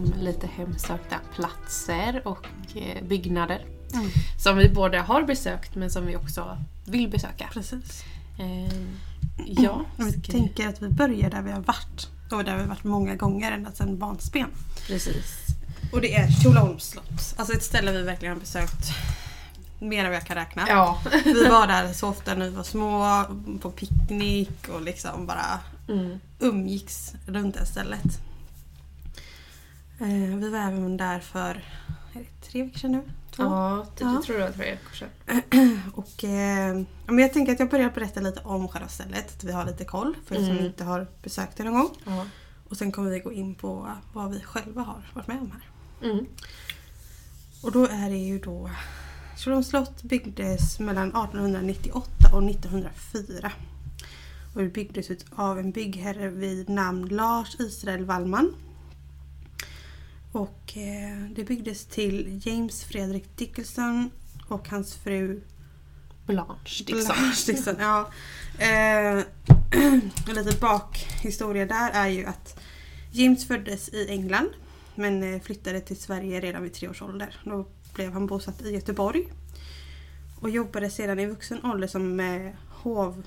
om lite hemsökta platser och eh, byggnader. Mm. Som vi både har besökt men som vi också vill besöka. Precis. Eh, ja, Vi ska- tänker att vi börjar där vi har varit. Och där vi har varit många gånger ända sedan barnsben. precis. Och det är Tjolöholms slott. Alltså ett ställe vi verkligen har besökt mer än vad jag kan räkna. Ja. Vi var där så ofta när vi var små, på picknick och liksom bara Mm. umgicks runt det stället. Eh, vi var även där för det tre veckor sedan nu. Två? Ja, det, Ja. det tror jag tror jag kanske. Och, eh, men jag tänker att jag börjar berätta lite om själva stället. Att vi har lite koll för er som Mm. inte har besökt det någon gång. Ja. Och sen kommer vi gå in på vad vi själva har varit med om här. Mm. Och då är det ju då Tjolöholms slott byggdes mellan 1898 och 1904. Och det byggdes ut av en byggherre vid namn Lars Israel Wallman. Och eh, det byggdes till James Fredrik Dickinson och hans fru Blanche Dixon. Lars Dixon, ja. Eh, en liten bakhistoria där är ju att James föddes i England men eh, flyttade till Sverige redan vid tre års ålder. Då blev han bosatt i Göteborg och jobbade sedan i vuxen ålder som eh, hov,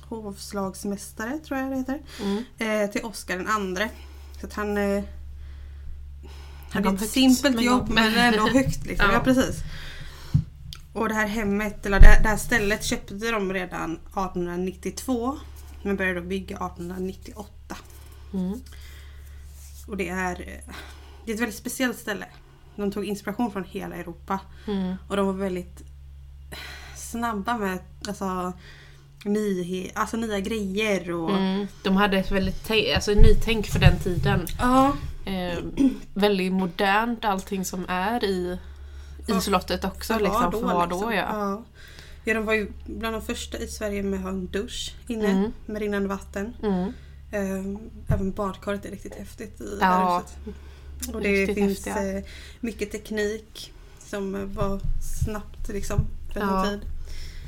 hovslagsmästare, tror jag det heter, Mm. eh, till Oscar den andre. Så att han eh, hade ett högt, simpelt men jobb men ändå högt. Liksom. Ja. ja. precis. Och det här hemmet, eller det, det här stället köpte de redan 1892 men började då bygga 1898. Mm. Och det är, eh, det är ett väldigt speciellt ställe. De tog inspiration från hela Europa Mm. och de var väldigt snabba med alltså, nyhe, alltså nya grejer. Och, Mm. De hade ett väldigt alltså, nytänk för den tiden. Ja, Eh, väldigt modernt allting som är i, i Ja. slottet också. var Liksom, för vad då liksom. ja. ja. Ja, de var ju bland de första i Sverige med att ha en dusch inne Mm. med rinnande vatten. Mm. Ehm, Även badkaret är riktigt häftigt i Ja. Och det riktigt finns häftiga. eh, mycket teknik som var snabbt liksom för Ja. tid.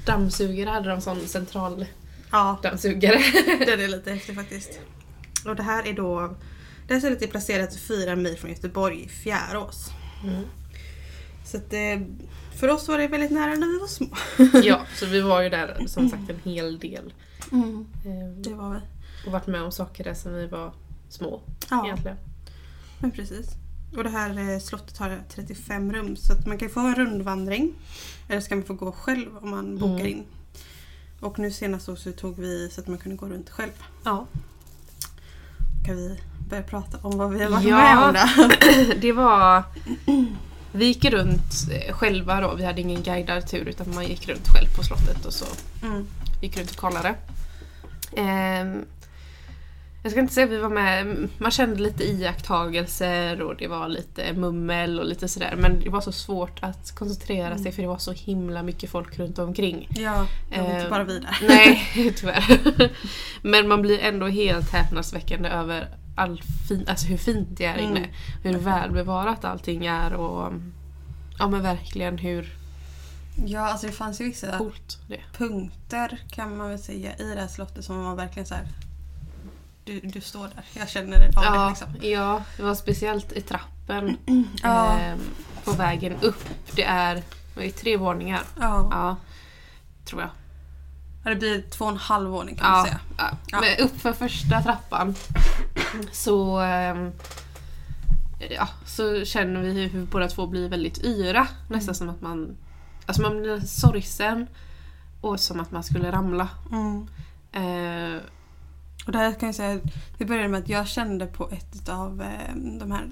Dammsugare hade de som central Ja, dammsugare. den är lite häftig faktiskt. Och det här är då det här stället är placerat fyra mil från Göteborg i Fjärås. Mm. Så att, eh, för oss var det väldigt nära när vi var små. Ja, så vi var ju där som sagt en hel del. Eh, Det var vi. och varit med om saker där sen vi var små Ja, egentligen. men precis. Och det här eh, slottet har 35 rum så att man kan få en rundvandring. Eller så kan man få gå själv om man bokar Mm. in. Och nu senast så tog vi så att man kunde gå runt själv. Ja. Kan vi börja prata om vad vi har varit Ja. med om där? Det var... Vi gick runt själva då, vi hade ingen guidad tur utan man gick runt själv på slottet och så Mm. gick runt och kollade. Ehm, jag ska inte säga att vi var med, man kände lite iakttagelser och det var lite mummel och lite sådär men det var så svårt att koncentrera sig för det var så himla mycket folk runt omkring. Ja, det var inte Eh, bara vi där. Nej, tyvärr. Men man blir ändå helt häpnadsväckande över all fin, alltså hur fint det är inne. Mm. Hur välbevarat allting är och ja men verkligen hur Ja, alltså det fanns ju vissa coolt det är. punkter kan man väl säga i det här slottet som var verkligen så här. Du, du står där, jag känner det av Ja, liksom. ja, det var speciellt i trappen Ja. ehm, på vägen upp. Det är, det är tre våningar. Ja. Ja, tror jag. Ja, det blir två och en halv våning kan man säga. ja. Men upp för första trappan så, ehm, ja, så känner vi hur båda två blir väldigt yra. Nästan som att man, alltså man blir sorgsen och som att man skulle ramla. Mm. Eh, Och det här kan jag säga, det började med att jag kände på ett av eh, de här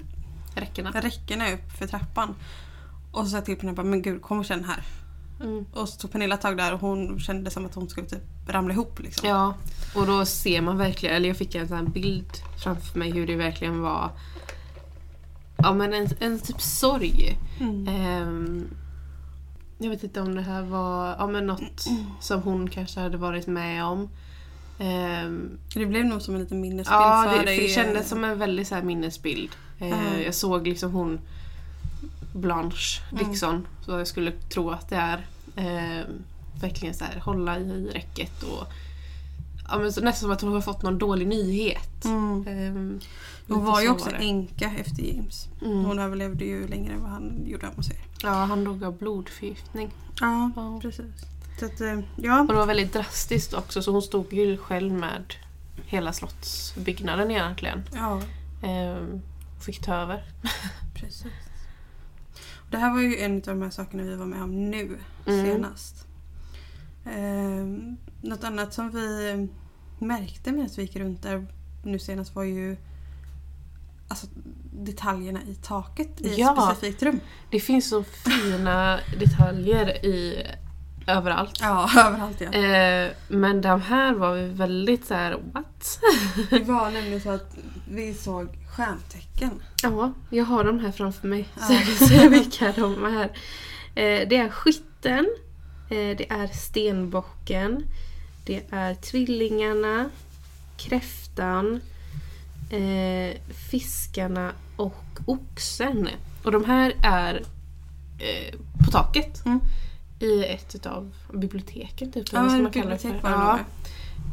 räckena. räckena upp för trappan. Och så sa jag till Pernilla men gud kom och känn här. Mm. Och så tog Pernilla tag där och hon kände som att hon skulle typ ramla ihop liksom. Ja, och då ser man verkligen, eller jag fick en sån här bild framför mig hur det verkligen var Ja men en, en typ sorg. Mm. Ehm, jag vet inte om det här var ja, men något som hon kanske hade varit med om. Ehm, Det blev nog som en liten minnesbild ja, för det, dig. för det kändes som en väldigt så minnesbild. Eh, Mm. Jag såg liksom hon Blanche Mm. Dixon, så jag skulle tro att det är. Ehm, verkligen så här, hålla i räcket och ja, nästan som att hon har fått någon dålig nyhet. Mm. Ehm, Hon var ju så också änka efter James. Mm. Hon överlevde ju längre än vad han gjorde man säger. Ja, han dog av blodförgiftning. Ja, Ja. precis. Så att, eh, ja. Och det var väldigt drastiskt också så hon stod ju själv med hela slottsbyggnaden egentligen. ja, Ehm, fick ta över. precis. Och det här var ju en av de här sakerna vi var med om nu Mm. senast. Eh, något annat som vi märkte medan vi gick runt där nu senast var ju alltså, detaljerna i taket i Ja. ett specifikt rum. Det finns så fina detaljer i överallt. Ja, överallt ja. Eh, men de här var vi väldigt så här, what? Det var nämligen så att vi såg stjärntecken. Ja, jag har dem här framför mig. Ja. Så jag kan säga vilka de är. Eh, det är skytten, eh, det är stenbocken, det är tvillingarna, kräftan, eh, fiskarna och oxen. Och de här är eh, på taket. Mm. I ett av biblioteken typ. Ja, vad man det bibliotek för? var det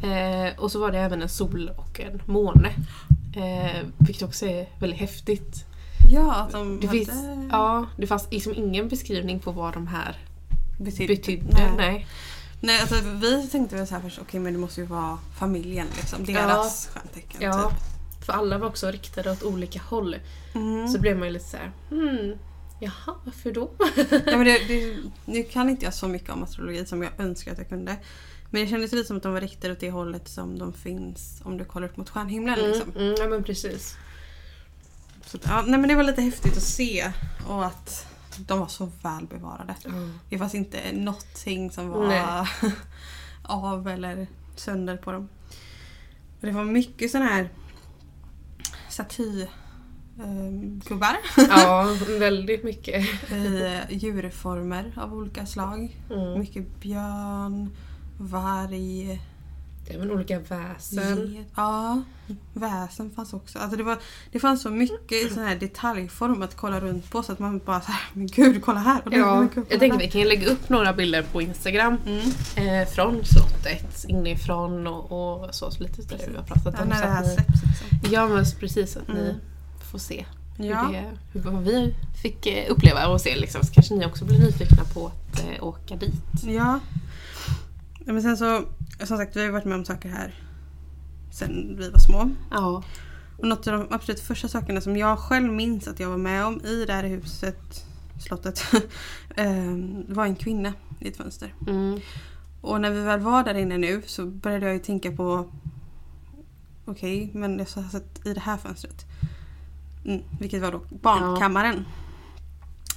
Ja. Eh, och så var det även en sol och en måne. Eh, vilket också är väldigt häftigt. Ja, att de Det, hade finns, ja, det fanns liksom ingen beskrivning på vad de här betytt- betydde. Nej. Nej. Nej, alltså vi tänkte väl så här först, okej men det måste ju vara familjen liksom. Deras stjärntecken. Ja, Typ. för alla var också riktade åt olika håll. Mm. Så blev man ju lite så här, hmm, jaha, varför då? ja, men det, det, nu kan inte jag så mycket om astrologi som jag önskar att jag kunde. Men det kändes lite som att de var riktade åt det hållet som de finns om du kollar upp mot stjärnhimlen. Mm, Liksom. mm, ja men precis. Så, ja, nej, men det var lite häftigt att se och att de var så väl bevarade. Det fanns inte någonting som var av eller sönder på dem. Och det var mycket sån här statygubbar Ja, väldigt mycket. i eh, djurformer av olika slag. Mm. Mycket björn, varg, Det väl olika väsen. get. Ja, väsen fanns också. Alltså det, var, det fanns så mycket i sån här detaljform att kolla runt på så att man bara såhär, men gud kolla här! Och Ja, gud, kolla jag tänker där." vi kan lägga upp några bilder på Instagram Mm. eh, från slottet inifrån och, och så, så lite det vi har pratat Ja, om. när så det här ni- släpps liksom. Ja men precis att ni Mm. Får se hur Ja. det, hur, vad vi fick eh, uppleva och se liksom. Så kanske ni också blir nyfikna på att eh, åka dit. Ja. Men sen så, som sagt vi har ju varit med om saker här sen vi var små. Ja. Och något av de absolut första sakerna som jag själv minns att jag var med om i det här huset, slottet, eh, var en kvinna i ett fönster. Mm. Och när vi väl var där inne nu så började jag ju tänka på Okej, men jag har sett i det här fönstret. Mm, vilket var då barnkammaren.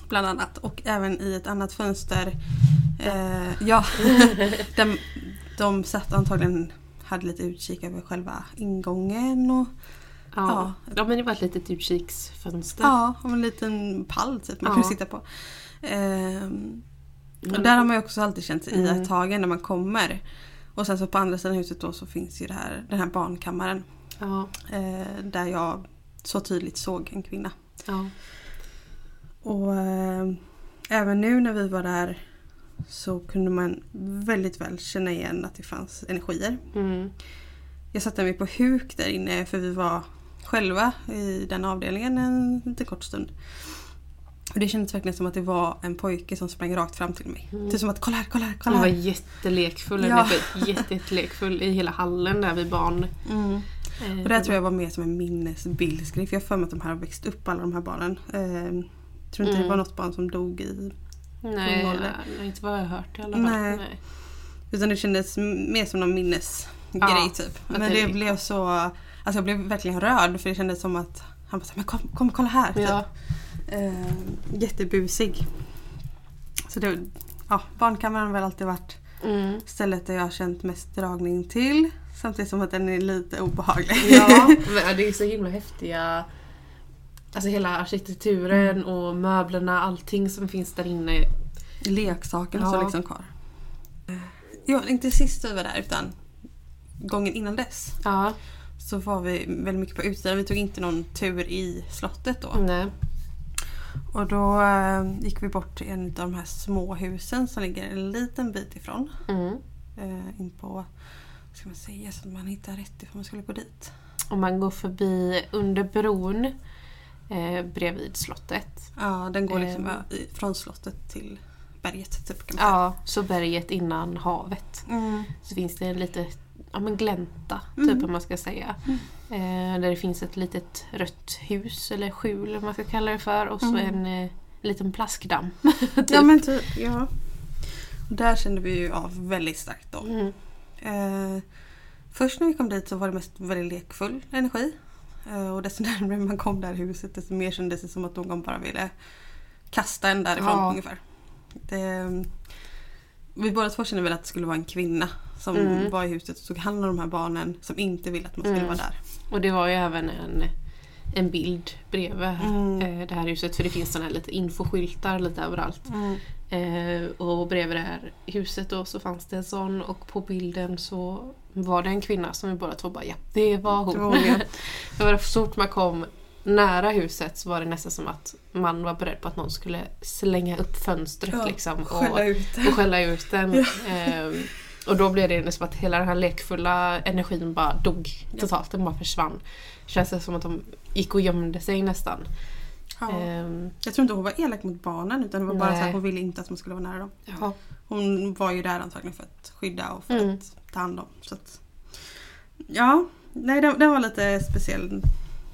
Bland annat. Och även i ett annat fönster. Eh, ja, de, de satt antagligen hade lite utkik över själva ingången. Och, Ja. ja men det var ett litet utkiksfönster. ja, och en liten pall typ man Ja. kunde sitta på. Men- Och där har man ju också alltid känt sig Mm. iakttagen när man kommer. Och sen så på andra sidan huset då så finns ju det här, den här barnkammaren. ja. Eh, där jag så tydligt såg en kvinna. Ja. Och eh, även nu när vi var där så kunde man väldigt väl känna igen att det fanns energier. Mm. Jag satte mig på huk där inne för vi var själva i den avdelningen en liten kort stund. Och det kändes verkligen som att det var en pojke som sprang rakt fram till mig. Mm. Det är som att kolla här, kolla här, kolla Hon var här. jättelekfull. Ja. Jätte, jättelekfull i hela hallen där vid barn. Mm. Och det här tror jag var mer som en minnesbildsgrej för jag har för mig att de här har växt upp alla de här barnen. Eh, tror inte Mm. det var något barn som dog i Nej, ja, inte vad jag har hört i alla fall. Nej. Nej. Utan det kändes mer som någon minnesgrej Ja, typ. Men det- det blev så... Alltså jag blev verkligen rörd för det kändes som att han bara så här, men kom, kom kolla här. Typ. Ja. Eh, jättebusig. Så det, ja, barnkammaren har väl alltid varit Mm. stället där jag har känt mest dragning till. Samtidigt som att den är lite obehaglig. Ja, det är så himla häftiga Alltså hela arkitekturen Mm. och möblerna, allting som finns där inne. Leksakerna Ja. står liksom kvar. Ja, inte sist vi var där utan gången innan dess. Ja, Så var vi väldigt mycket på utsidan. Vi tog inte någon tur i slottet då. nej. Och då eh, gick vi bort till en av de här små husen som ligger en liten bit ifrån. Mm. Eh, in på ska man säga så att man hittar rätt ifall man skulle gå dit? Om man går förbi under bron eh, bredvid slottet. Ja, den går liksom i- från slottet till berget typ kan man säga. Ja, så berget innan havet. Mm. Så finns det en liten ja, men glänta, Mm. typ om man ska säga. Eh, där det finns ett litet rött hus, eller skjul eller vad man ska kalla det för. Och så Mm. en eh, liten plaskdamm. Ja men typ, ja. Och där kände vi ju av väldigt starkt då. Mm. Eh, först när vi kom dit så var det mest väldigt lekfull energi. Eh, och desto närmare man kom det här huset desto mer kändes det som att någon bara ville kasta en därifrån Ja. ungefär. Det, vi båda två kände väl att det skulle vara en kvinna som Mm. var i huset och tog hand om de här barnen som inte ville att man skulle Mm. vara där. Och det var ju även en, en bild bredvid Mm. eh, det här huset. För det finns såna här lite infoskyltar lite överallt. Eh, och bredvid det här huset då så fanns det en sån och på bilden så var det en kvinna som vi båda två bara ja, det var hon. Det var hon, ja. Så fort man kom nära huset så var det nästan som att man var beredd på att någon skulle slänga upp fönstret Ja, liksom. Och, Skälla ut. och skälla ut den. Ehm, och då blev det nästan att hela den här lekfulla energin bara dog totalt. Den bara försvann. Känns det som att de gick och gömde sig nästan. Ja. Ehm, Jag tror inte hon var elak mot barnen utan det var bara Nej. så att hon ville inte att man skulle vara nära dem. ja. Hon var ju där antagligen för att skydda och för Mm. att ta hand om. Så att, ja, nej det, det var lite speciell.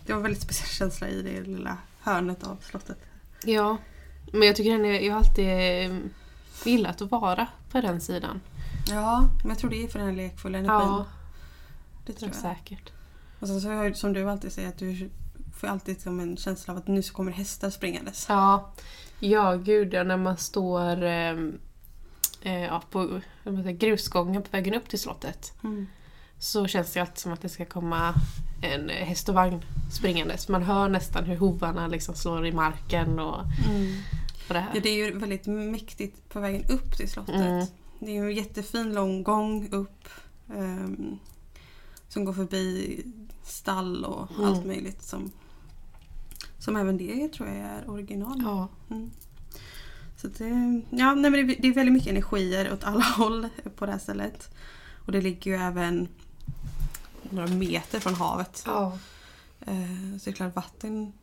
Det var en väldigt speciell känsla i det lilla hörnet av slottet. ja. Men jag tycker den är, jag har alltid eh, gillat att vara på den sidan. Ja, men jag tror det är för den här lekfulla energin. Ja, det tror jag. säkert. Och sen så som du alltid säger att du får alltid som en känsla av att nu så kommer hästar springandes. Ja, ja gud ja, när man står ehm, eh, ja, på säger, grusgången på vägen upp till slottet. Mm. så känns det alltid som att det ska komma en häst och vagn springandes. Man hör nästan hur hovarna liksom slår i marken och, och det här. Ja, det är ju väldigt mäktigt på vägen upp till slottet. Mm. Det är ju en jättefin lång gång upp. ehm, som går förbi stall och Mm. allt möjligt. Som, som även det tror jag är original. Ja, Mm. Så det, ja, nej, men det, det är väldigt mycket energier åt alla håll på det här stället. Och det ligger ju även några meter från havet. ja. Eh, så det är klart vatten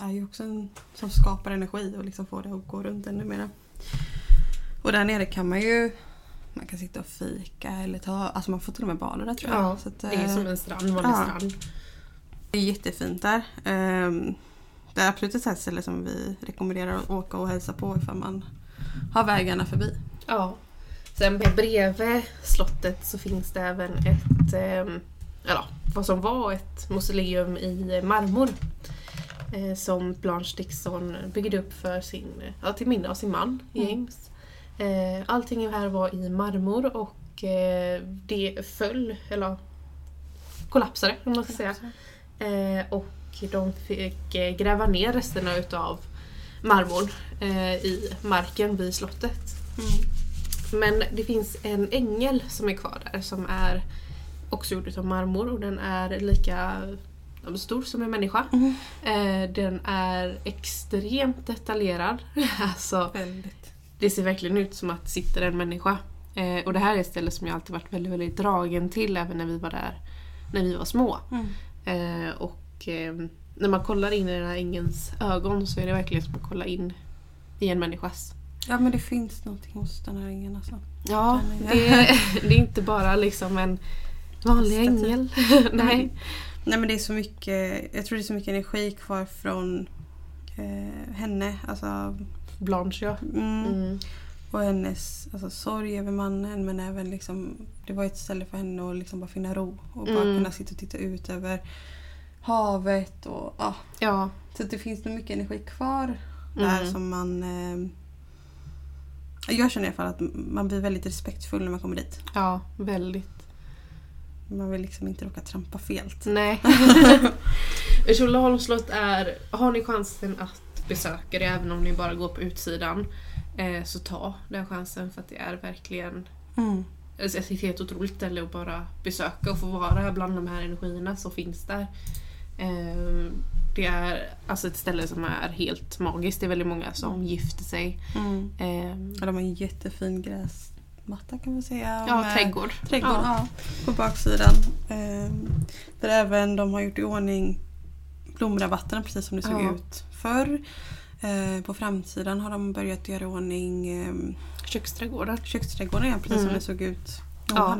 är ju också en som skapar energi och liksom får det att gå runt ännu mer. Och där nere kan man ju man kan sitta och fika eller ta, alltså man får till och med bada där tror jag. Ja, så att, det är eh, som en strand, vanlig ja. strand. det är jättefint där. Det är absolut ett ställe som vi rekommenderar att åka och hälsa på ifall man har vägarna förbi. Ja. Sen bredvid slottet så finns det även ett, ehm, eller vad som var ett mausoleum i marmor. Eh, som Blanche Dixon byggde upp för sin, ja, till minne av sin man Mm. James. Eh, allting här var i marmor och eh, det föll, eller kollapsade om man ska säga. Och de fick eh, gräva ner resterna utav marmorn eh, i marken vid slottet. Men det finns en ängel som är kvar där som är också gjord utav marmor och den är lika stor som en människa. Mm. Eh, den är extremt detaljerad. alltså, Väldigt. det ser verkligen ut som att det sitter en människa. Och det här är ett ställe som jag alltid varit väldigt, väldigt dragen till även när vi var där när vi var små. Mm. Eh, och eh, när man kollar in i den här ängens ögon så är det verkligen som att kolla in i en människas. Ja men det finns någonting hos den här ängeln alltså. Ja, det är, det är inte bara liksom en vanlig Staty. ängel. Nej. Nej men det är så mycket, jag tror det är så mycket energi kvar från eh, henne. Alltså, Blanche ja. mm, Mm. Och hennes alltså, sorg över mannen men även liksom, det var ett ställe för henne att liksom bara finna ro. Och bara Mm. kunna sitta och titta ut över havet och ja. Ja. Så att det finns nog mycket energi kvar där Mm. som man... Eh, jag känner i alla fall att man blir väldigt respektfull när man kommer dit. ja, väldigt. Man vill liksom inte råka trampa fel. Nej. Tjolöholms slott är, har ni chansen att besöka det även om ni bara går på utsidan eh, så ta den chansen för att det är verkligen Mm. alltså, ett helt otroligt ställe att bara besöka och få vara bland de här energierna som finns där. Eh, det är alltså ett ställe som är helt magiskt. Det är väldigt många som gifter sig. Mm. Eh, Ja, de har en jättefin gräsmatta kan man säga. Ja, med trädgård. Trädgård, Ja. ja. På baksidan. Ehm, där även de har gjort i ordning blomrabatterna precis som det såg Ja. ut förr. Eh, på framsidan har de börjat göra i ordning ehm, Köksträdgården. köksträdgården igen precis som Mm. det såg ut. Ja.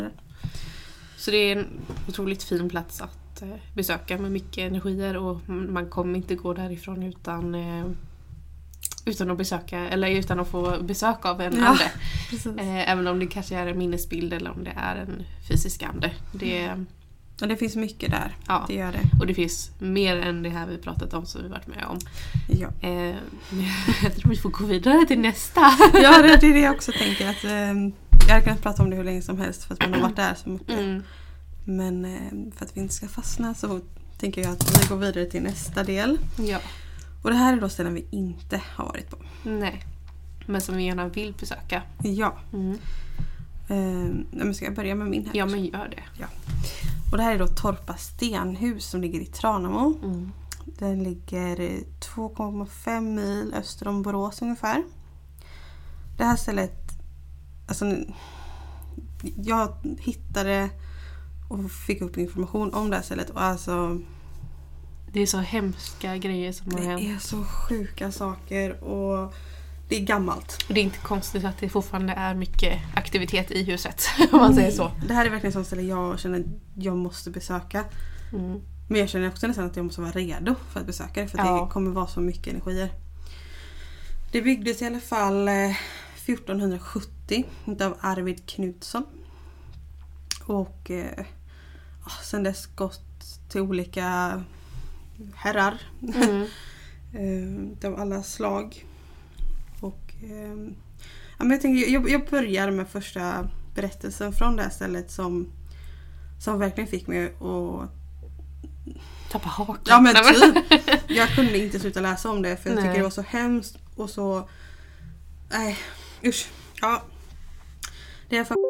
Så det är en otroligt fin plats att eh, besöka med mycket energier och man kommer inte gå därifrån utan eh, utan att besöka, eller utan att få besök av en Ja, ande. Eh, även om det kanske är en minnesbild eller om det är en fysisk ande. Det, Och det finns mycket där. ja. Det gör det. Och det finns mer än det här vi pratat om som vi varit med om. Ja, Eh, jag tror vi får gå vidare till nästa. ja det, det är det jag också tänker. Att, jag hade kunnat prata om det hur länge som helst för att man har varit där så mycket. Mm. Men ehm, för att vi inte ska fastna så tänker jag att vi går vidare till nästa del. Ja. Och det här är då ställen vi inte har varit på. Nej. Men som vi gärna vill besöka. Ja. Mm. Ehm, men ska jag börja med min här? Ja men gör det. Och det här är då Torpa stenhus som ligger i Tranemo. Mm. Den ligger eh, 2,5 mil öster om Borås ungefär. Det här stället, alltså jag hittade och fick upp information om det här stället och alltså Det är så hemska grejer som har det hänt. är så sjuka saker och det är gammalt. Och det är inte konstigt att det fortfarande är mycket aktivitet i huset. Om man säger så. Det här är verkligen ett sånt ställe jag känner att jag måste besöka. Mm. Men jag känner också nästan att jag måste vara redo för att besöka det för Ja. det kommer vara så mycket energier. Det byggdes i alla fall eh, 1470 av Arvid Knutsson. Och eh, sen dess gått till olika herrar Mm. eh, av alla slag. Och, eh, ja, men jag, tänker, jag, jag börjar med första berättelsen från det här stället som, som verkligen fick mig att Tappa hakan. Ja men typ. Jag kunde inte sluta läsa om det för jag Nej. tycker det var så hemskt och så... Nej, usch. Ja. Det är för...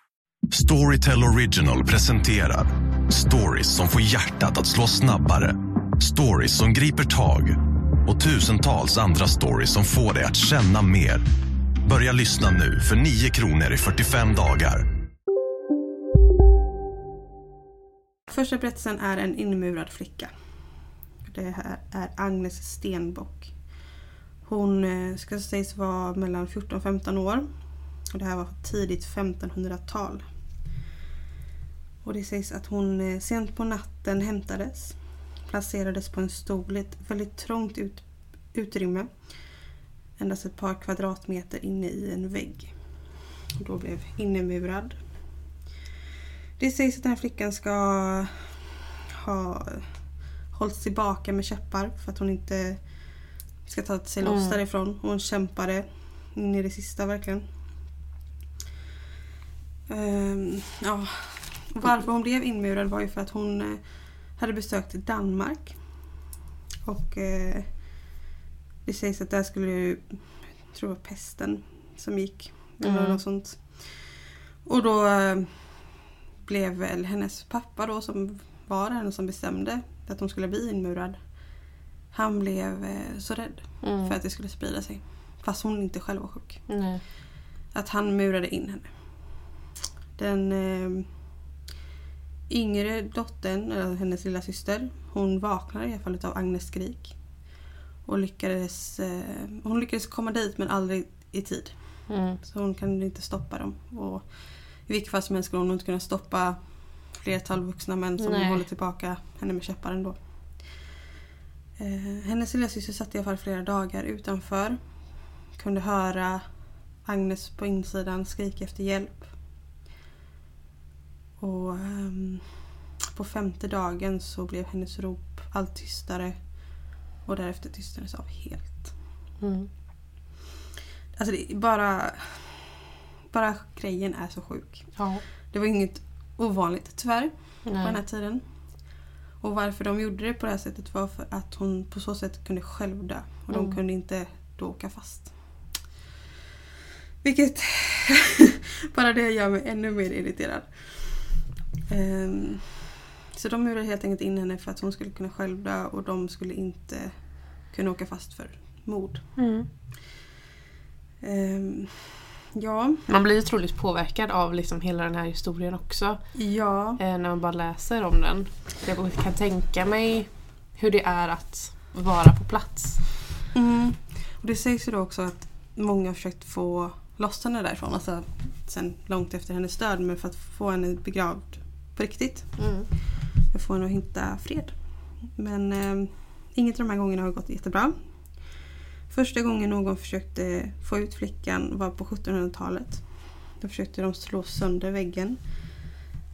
Storytel Original presenterar stories som får hjärtat att slå snabbare. Stories som griper tag och tusentals andra stories som får dig att känna mer. Börja lyssna nu för 9 kronor i 45 dagar. Första berättelsen är en inmurad flicka. Det här är Agnes Stenbock. Hon eh, ska sägas vara mellan 14 och 15 år. Och det här var tidigt 1500-tal. Och det sägs att hon eh, sent på natten hämtades. Placerades på en stol i ett väldigt trångt ut, utrymme. Endast ett par kvadratmeter inne i en vägg. Och då blev innemurad. Det sägs att den här flickan ska ha hållits tillbaka med käppar för att hon inte ska ta sig loss Mm. därifrån. Hon kämpade in i det sista verkligen. Ehm, ja. Varför hon blev inmurad var ju för att hon eh, hade besökt Danmark. Och eh, det sägs att där skulle, jag tror det var pesten som gick. Eller Mm. något sånt. Och då eh, blev väl hennes pappa då som var den som bestämde att hon skulle bli inmurad. Han blev eh, så rädd Mm. för att det skulle sprida sig. Fast hon inte själv var sjuk. Nej. Att han murade in henne. Den eh, yngre dottern, eller hennes lilla syster, hon vaknade i alla fall av Agnes skrik. Och lyckades, eh, hon lyckades komma dit men aldrig i tid. Mm. Så hon kunde inte stoppa dem. Och I vilket fall som helst skulle hon inte kunna stoppa flertal vuxna män som Nej. håller tillbaka henne med käppar ändå. Eh, hennes lilla syster satt i alla fall flera dagar utanför. Kunde höra Agnes på insidan skrika efter hjälp. Och ehm, på femte dagen så blev hennes rop allt tystare och därefter tystnades av helt. Mm. Alltså det bara... Bara grejen är så sjuk. Ja. Det var inget ovanligt tyvärr på den här Nej. tiden. Och varför de gjorde det på det här sättet var för att hon på så sätt kunde själv dö. Och de Mm. kunde inte då åka fast. Vilket bara det gör mig ännu mer irriterad. Ehm, så de gjorde helt enkelt in henne för att hon skulle kunna själv dö och de skulle inte kunna åka fast för mord. Mm. Ehm, ja, Man blir ju troligt påverkad av liksom hela den här historien också. ja. Eh, när man bara läser om den. Jag kan tänka mig hur det är att vara på plats. Mm. Och det sägs ju då också att många har försökt få loss henne därifrån. Alltså sen långt efter hennes död. Men för att få henne begravd på riktigt. Mm. För att få henne att hitta fred. Men eh, inget av de här gångerna har gått jättebra. Första gången någon försökte få ut flickan var på 1700-talet. Då försökte de slå sönder väggen.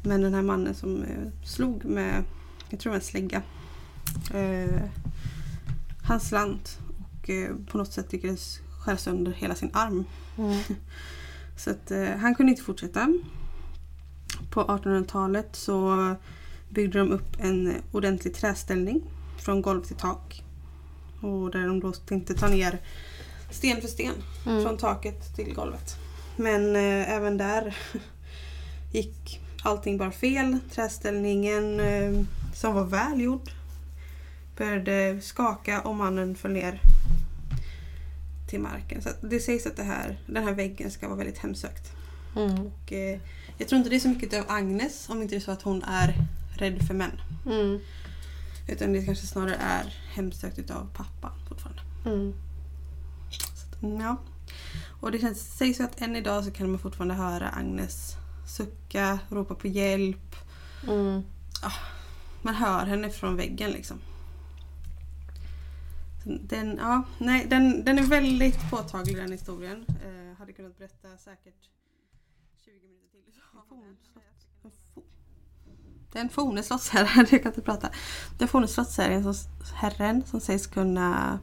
Men den här mannen som eh, slog med, jag tror det var en slägga. Eh, han slant och eh, på något sätt lyckades skära sönder hela sin arm. Mm. Så att eh, han kunde inte fortsätta. På 1800-talet så byggde de upp en ordentlig träställning från golv till tak. Och där de då tänkte ta ner sten för sten Mm. från taket till golvet. Men eh, även där gick allting bara fel. Träställningen eh, som var välgjord började skaka och mannen föll ner till marken. Så det sägs att det här, den här väggen ska vara väldigt hemsökt. Mm. Och, eh, jag tror inte det är så mycket av Agnes om inte det är så att hon är rädd för män. Mm. Utan det kanske snarare är hemsökt utav pappan fortfarande. Mm. Så mm, ja. Och det känns, sägs ju att än idag så kan man fortfarande höra Agnes sucka, ropa på hjälp. Mm. Man hör henne från väggen liksom. Den, ja, nej, den, den är väldigt påtaglig den historien. Eh, hade kunnat berätta säkert 20 minuter till. Den fo- Den forne slottsherren, jag kan inte prata. Den forne slottsherren som, herren som sägs kunna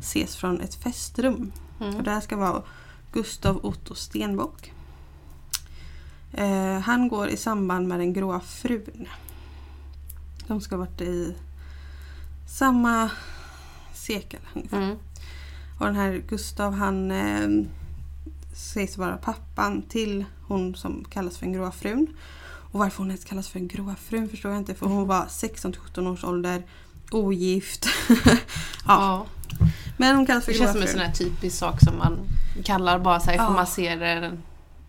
ses från ett festrum. Mm. Och det här ska vara Gustav Otto Stenbock. Eh, han går i samband med den gråa frun. De ska ha varit i samma sekel ungefär. Mm. Och den här Gustav han eh, sägs vara pappan till hon som kallas för den gråa frun. Och varför hon ens kallas för den gråa frun förstår jag inte. För hon var 16-17 års ålder, ogift. ja. Ja. Men hon kallas för Det känns som en sån här typisk sak som man kallar bara så här, Ja. får man se det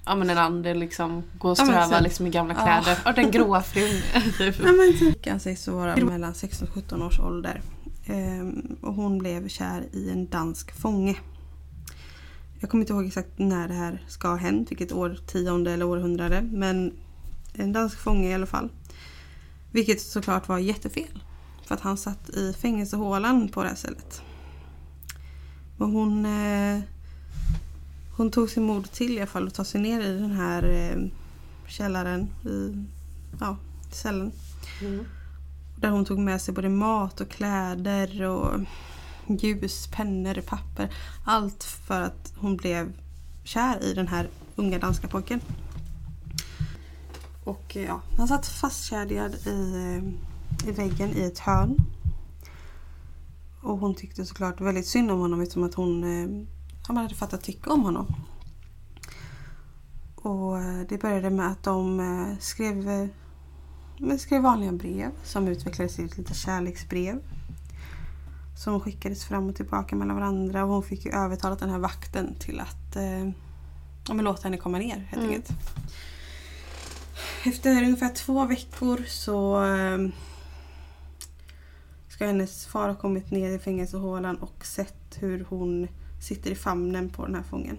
Ja men en ande liksom gå och Ja, men ströva typ. liksom i gamla Ja. kläder. Ja. den gråa frun. typ. Ja, men typ. Han sägs vara mellan 16 och 17 års ålder. Ehm, och hon blev kär i en dansk fånge. Jag kommer inte ihåg exakt när det här ska ha hänt, vilket årtionde eller århundrade. Men en dansk fånge i alla fall. Vilket såklart var jättefel. För att han satt i fängelsehålan på det här stället. Och hon, eh, hon tog sin mod till i alla fall och ta sig ner i den här eh, källaren i ja, cellen. Mm. Där hon tog med sig både mat och kläder och ljus, pennor, papper. Allt för att hon blev kär i den här unga danska pojken. Och eh, ja, han satt fastkedjad i, eh, i väggen i ett hörn. Och hon tyckte såklart väldigt synd om honom eftersom att hon, eh, ja, man hade fattat tycke om honom. Och det började med att de skrev skrev vanliga brev som utvecklades till ett litet kärleksbrev. Som skickades fram och tillbaka mellan varandra och hon fick ju övertalat den här vakten till att eh, ja, låta henne komma ner helt Mm. enkelt. Efter ungefär två veckor så eh, ska hennes far ha kommit ner i fängelsehålan och sett hur hon sitter i famnen på den här fången.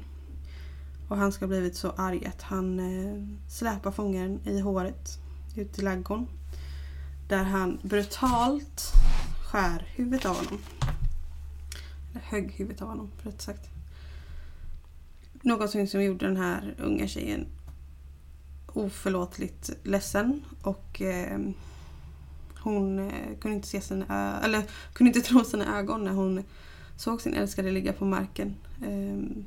Och han ska ha blivit så arg att han eh, släpar fången i håret ut till ladugården. Där han brutalt skär huvudet av honom. Eller högg huvudet av honom, rätt sagt. Något som gjorde den här unga tjejen oförlåtligt ledsen och eh, hon eh, kunde inte se sina eller kunde inte tro sina ögon när hon såg sin älskade ligga på marken. Eh,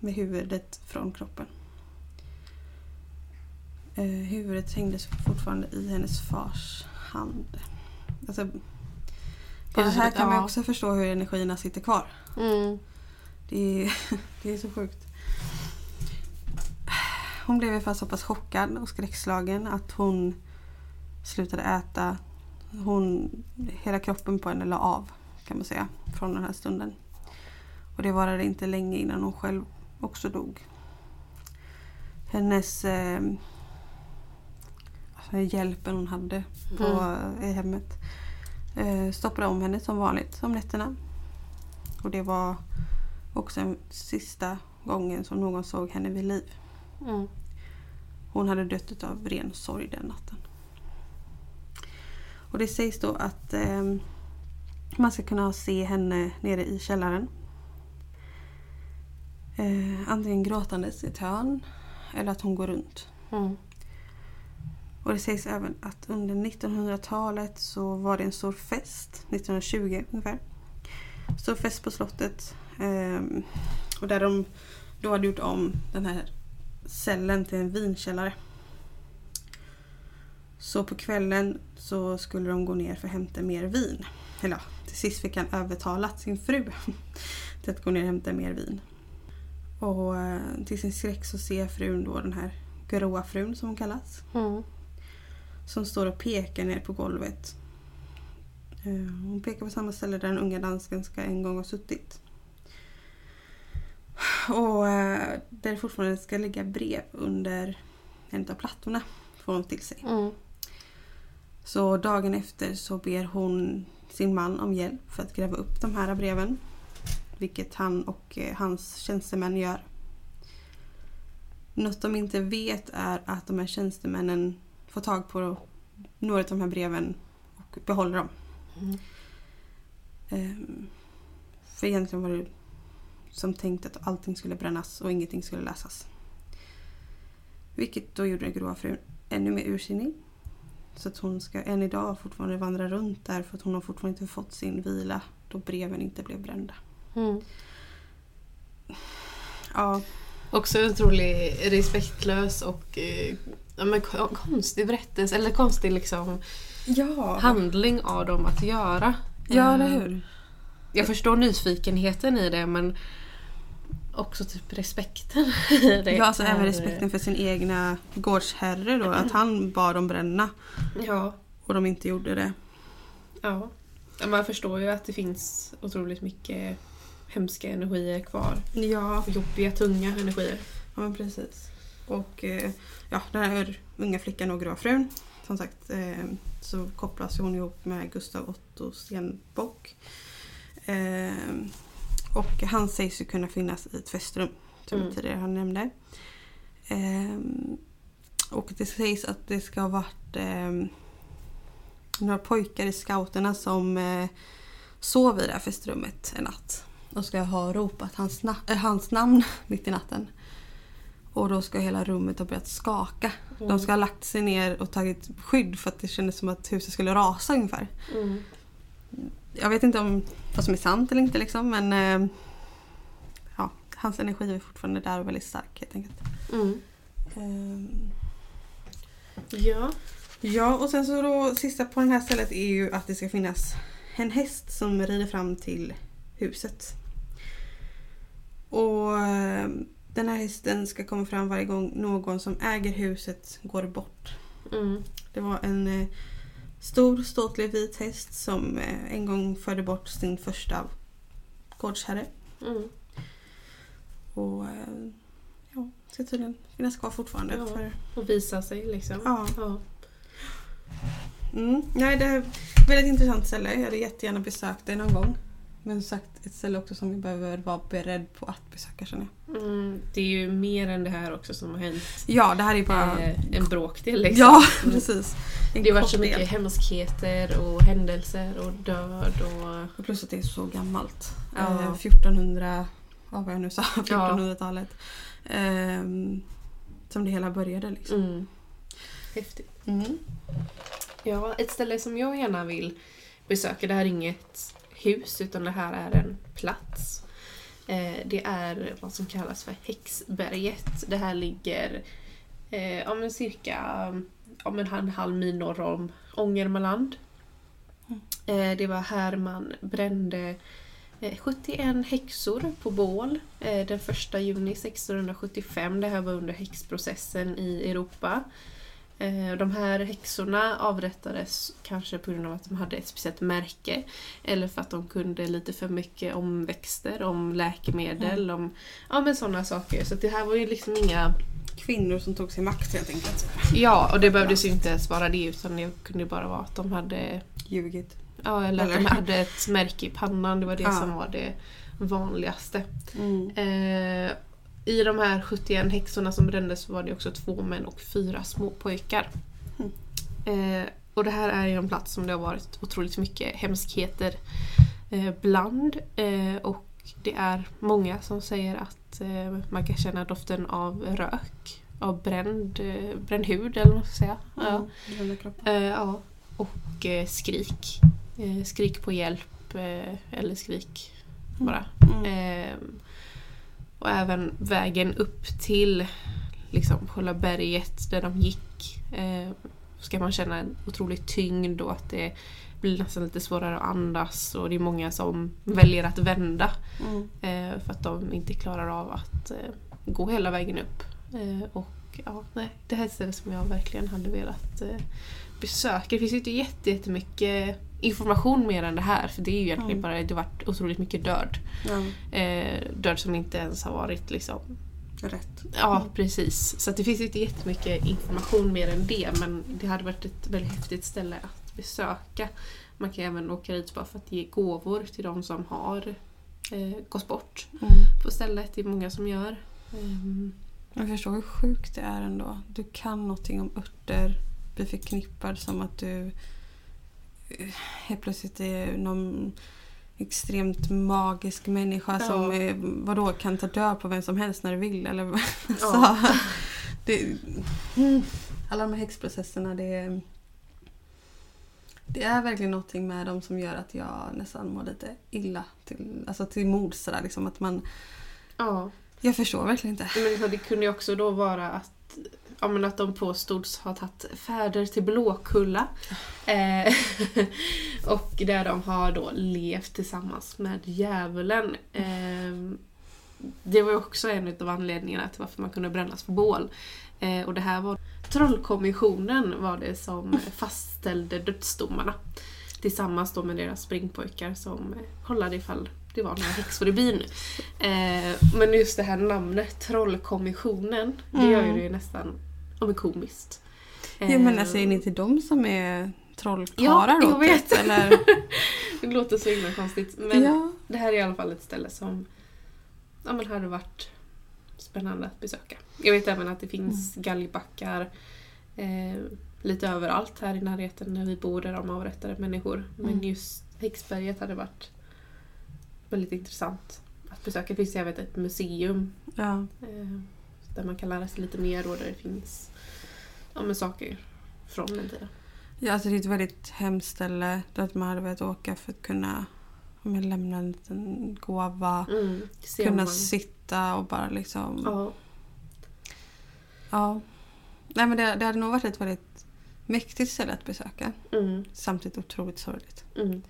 med huvudet från kroppen. Eh, huvudet hängdes fortfarande i hennes fars hand. Alltså, det här kan man också förstå hur energierna sitter kvar. Mm. Det är, det är så sjukt. Hon blev i alla fall så pass chockad och skräckslagen att hon slutade äta. Hon, hela kroppen på henne la av kan man säga från den här stunden. Och det varade inte länge innan hon själv också dog. Hennes eh, alltså hjälpen hon hade på, i hemmet eh, stoppade om henne som vanligt om nätterna. Och det var också den sista gången som någon såg henne vid liv. Mm. Hon hade dött av ren sorg den natten. Och det sägs då att eh, man ska kunna se henne nere i källaren. Eh, antingen gråtandes i ett hörn eller att hon går runt. Mm. Och det sägs även att under 1900-talet så var det en stor fest, 1920 ungefär. Stor fest på slottet. ehm, och där de då hade gjort om den här cellen till en vinkällare. Så på kvällen så skulle de gå ner för att hämta mer vin. Eller ja, till sist fick han övertalat sin fru till att gå ner och hämta mer vin. Och eh, till sin skräck så ser frun då den här gråa frun som hon kallas Mm som står och pekar ner på golvet. Eh, Hon pekar på samma ställe där den unga dansken ska en gång ha suttit. Och eh, där det fortfarande ska ligga brev under en av plattorna. Får hon till sig. Mm. Så dagen efter så ber hon sin man om hjälp för att gräva upp de här breven. Vilket han och eh, hans tjänstemän gör. Något de inte vet är att de här tjänstemännen får tag på några av de här breven och behåller dem. Mm. Ehm, för egentligen var det som tänkt att allting skulle brännas och ingenting skulle läsas. Vilket då gjorde den gråa frun ännu mer ursinnig. Så att hon ska än idag fortfarande vandra runt där för att hon har fortfarande inte fått sin vila då breven inte blev brända. Mm. Ja, Också otroligt respektlös och eh, ja, men ko- konstig berättelse, eller konstig liksom ja. handling av dem att göra. ja eller Eh, hur? Jag förstår nyfikenheten i det men också typ respekten i det. Ja, alltså även är- respekten för sin egna gårdsherre då. Att han bad dem bränna Ja, och de inte gjorde det. Ja, Man förstår ju att det finns otroligt mycket hemska energier kvar. Ja, jobbiga, tunga energier. Ja men precis. Och eh, ja, den här unga flickan och gråfrun. Som sagt eh, så kopplas hon ihop med Gustav Otto Stenbock. Eh, och han sägs ju kunna finnas i ett festrum. Som Mm. tidigare han nämnde. Eh, och det sägs att det ska ha varit eh, några pojkar i scouterna som eh, sov i det här festrummet en natt. Och ska ha ropat hans, na- äh, hans namn mitt i natten. Och då ska hela rummet ha börjat skaka. De ska ha lagt sig ner och tagit skydd för att det kändes som att huset skulle rasa ungefär. Mm. Jag vet inte om vad som är sant eller inte liksom men eh, ja, hans energi är fortfarande där och väldigt stark helt enkelt. Mm. Ehm, Ja. Ja, och sen så då sista på det här stället är ju att det ska finnas en häst som rider fram till huset. Och eh, den här hästen ska komma fram varje gång någon som äger huset går bort. Mm. Det var en eh, stor ståtlig vit häst som eh, en gång förde bort sin första gårdsherre. Mm. Och ja, ska tydligen finnas kvar fortfarande. Ja. För, Och visa sig liksom. Ja. ja. Mm. Nej, det är ett väldigt intressant ställe. Jag hade jättegärna besökt det någon gång. Men som sagt, ett ställe också som vi behöver vara beredd på att besöka känner jag. Mm. Det är ju mer än det här också som har hänt. Ja, det här är bara... Eh, en bråkdel liksom. ja, precis. En Det har varit så kort del. mycket hemskheter och händelser och död och... Och plus att det är så gammalt. Ja. Eh, 1400... Vad var jag nu sa? 1400-talet. Ehm, som det hela började liksom. Mm. Häftigt. Mm. Ja, ett ställe som jag gärna vill besöka, det här är inget hus utan det här är en plats. Eh, det är vad som kallas för Häxberget. Det här ligger eh, ja, men cirka men en halv mil norr om Ångermanland. Eh, det var här man brände eh, 71 häxor på bål den 1 juni 1675. Det här var under häxprocessen i Europa. Eh, De här häxorna avrättades kanske på grund av att de hade ett speciellt märke eller för att de kunde lite för mycket om växter, om läkemedel, om ja, men sådana saker. Så det här var ju liksom inga... Kvinnor som tog sig makt helt enkelt. Ja, och det behövdes ju inte ens vara det utan det kunde bara vara att de hade Ljugit. Ja, eller att de Eller? hade ett märke i pannan. Det var det Ja. som var det vanligaste. Mm. Eh, I de här 71 häxorna som brändes var det också två män och fyra små pojkar. Eh, och det här är ju en plats som det har varit otroligt mycket hemskheter eh, bland. Eh, och det är många som säger att eh, man kan känna doften av rök, av bränd, eh, bränd hud eller vad man ska säga. Ja. Brända kroppar. Eh, ja. Och skrik. Skrik på hjälp eller skrik bara. Eh, och även vägen upp till liksom, själva berget där de gick. Eh, ska man känna en otrolig tyngd och att det blir nästan lite svårare att andas och det är många som väljer att vända Mm. eh, för att de inte klarar av att eh, gå hela vägen upp. Eh, och ja, nej, det här är ett ställe som jag verkligen hade velat eh, besöka. Det finns ju inte jätte- jättemycket information mer än det här för det är ju egentligen bara det har varit otroligt mycket död. Ja, Eh, död som inte ens har varit liksom rätt. Ja, precis. Så det finns inte jättemycket information mer än det men det hade varit ett väldigt häftigt ställe att besöka. Man kan även åka dit bara för att ge gåvor till de som har eh, gått bort Mm. på stället. Det är många som gör. Ehm, Jag förstår hur sjukt det är ändå. Du kan någonting om örter. Blir förknippad som att du helt plötsligt är någon extremt magisk människa Ja. som eh, vadå, kan ta död på vem som helst när du vill. Eller? Ja. så, det, alla de här häxprocesserna det, är- det är verkligen någonting med dem som gör att jag nästan mår lite illa till, alltså till mods. Liksom, att man, ja. jag förstår verkligen inte. Men det kunde ju också då vara att, ja, men att de påstods ha tagit färder till Blåkulla. Eh, och där de har då levt tillsammans med djävulen. Eh, det var ju också en av anledningarna till varför man kunde brännas på bål. Eh, och det här var Trollkommissionen var det som fastställde dödsdomarna. Tillsammans då med deras springpojkar som eh, kollade ifall det var några häxor i byn. Eh, men just det här namnet, Trollkommissionen, det gör ju det nästan ja, men komiskt. Ja, men Eh, alltså är det inte de som är trollkarlar Ja, jag vet. typ, Eller? Det låter så himla konstigt. Men ja. det här är i alla fall ett ställe som ja, men hade varit spännande att besöka. Jag vet även att det finns galgbackar eh, lite överallt här i närheten när vi bor där de avrättade människor. Men Mm. just Häxberget hade varit väldigt intressant att besöka. Det finns även ett museum ja. eh, där man kan lära sig lite mer och där det finns ja, men saker från den tiden. ja, alltså det är ett väldigt hemskt ställe där man hade velat åka för att kunna ja, men, lämna en liten gåva. Mm, kunna man. sitta och bara liksom... Ja. Ja. Nej men det, det hade nog varit ett väldigt mäktigt ställe att besöka. Mm, Samtidigt otroligt sorgligt. mm.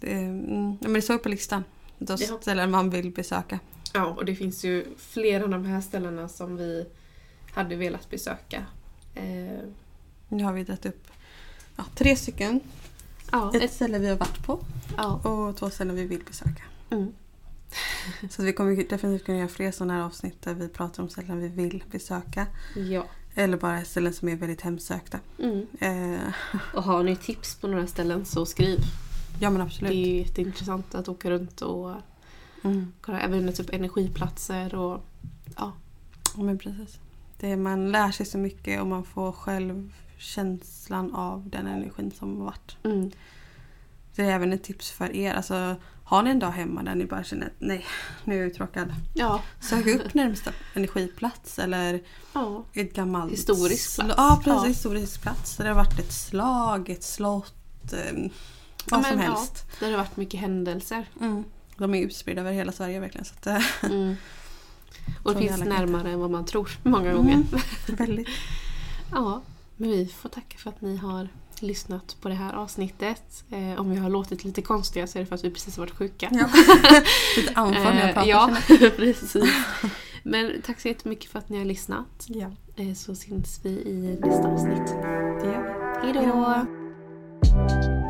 Det, mm, men det står på listan. De ställen man vill besöka. Ja, och det finns ju flera av de här ställena som vi hade velat besöka. Eh, Nu har vi dragit upp ja, tre stycken. ja, Ett ett, ställe vi har varit på ja. och två ställen vi vill besöka. Mm. Så vi kommer definitivt kunna göra fler sådana här avsnitt där vi pratar om ställen vi vill besöka. ja. Eller bara ställen som är väldigt hemsökta. Mm. Eh, Och har ni tips på några ställen så skriv. ja men Det absolut. är ju jätteintressant att åka runt och Mm. kolla även typ energiplatser och ja. Ja, men precis. Det, man lär sig så mycket och man får själv känslan av den energin som har varit. Mm. Det är även ett tips för er. Alltså, har ni en dag hemma där ni bara känner att nej, nu är jag uttråkad. Ja. Sök upp närmsta energiplats eller ja. ett gammalt... Historisk plats. Ja, precis. Ja. Historisk plats. Där det har varit ett slag, ett slott, eh, vad men, som ja. helst. Där det har varit mycket händelser. Mm. De är utspridda över hela Sverige verkligen. Så att, eh, Mm. Och det finns närmare än vad man tror många gånger. Mm. väldigt. Ja, men vi får tacka för att ni har lyssnat på det här avsnittet. Eh, om vi har låtit lite konstiga så är det för att vi precis har varit sjuka. Ja. Lite andfådd när jag Eh, pratar. ja, precis. Men tack så jättemycket för att ni har lyssnat. ja, Eh, så syns vi i nästa avsnitt. det gör vi. Hej då!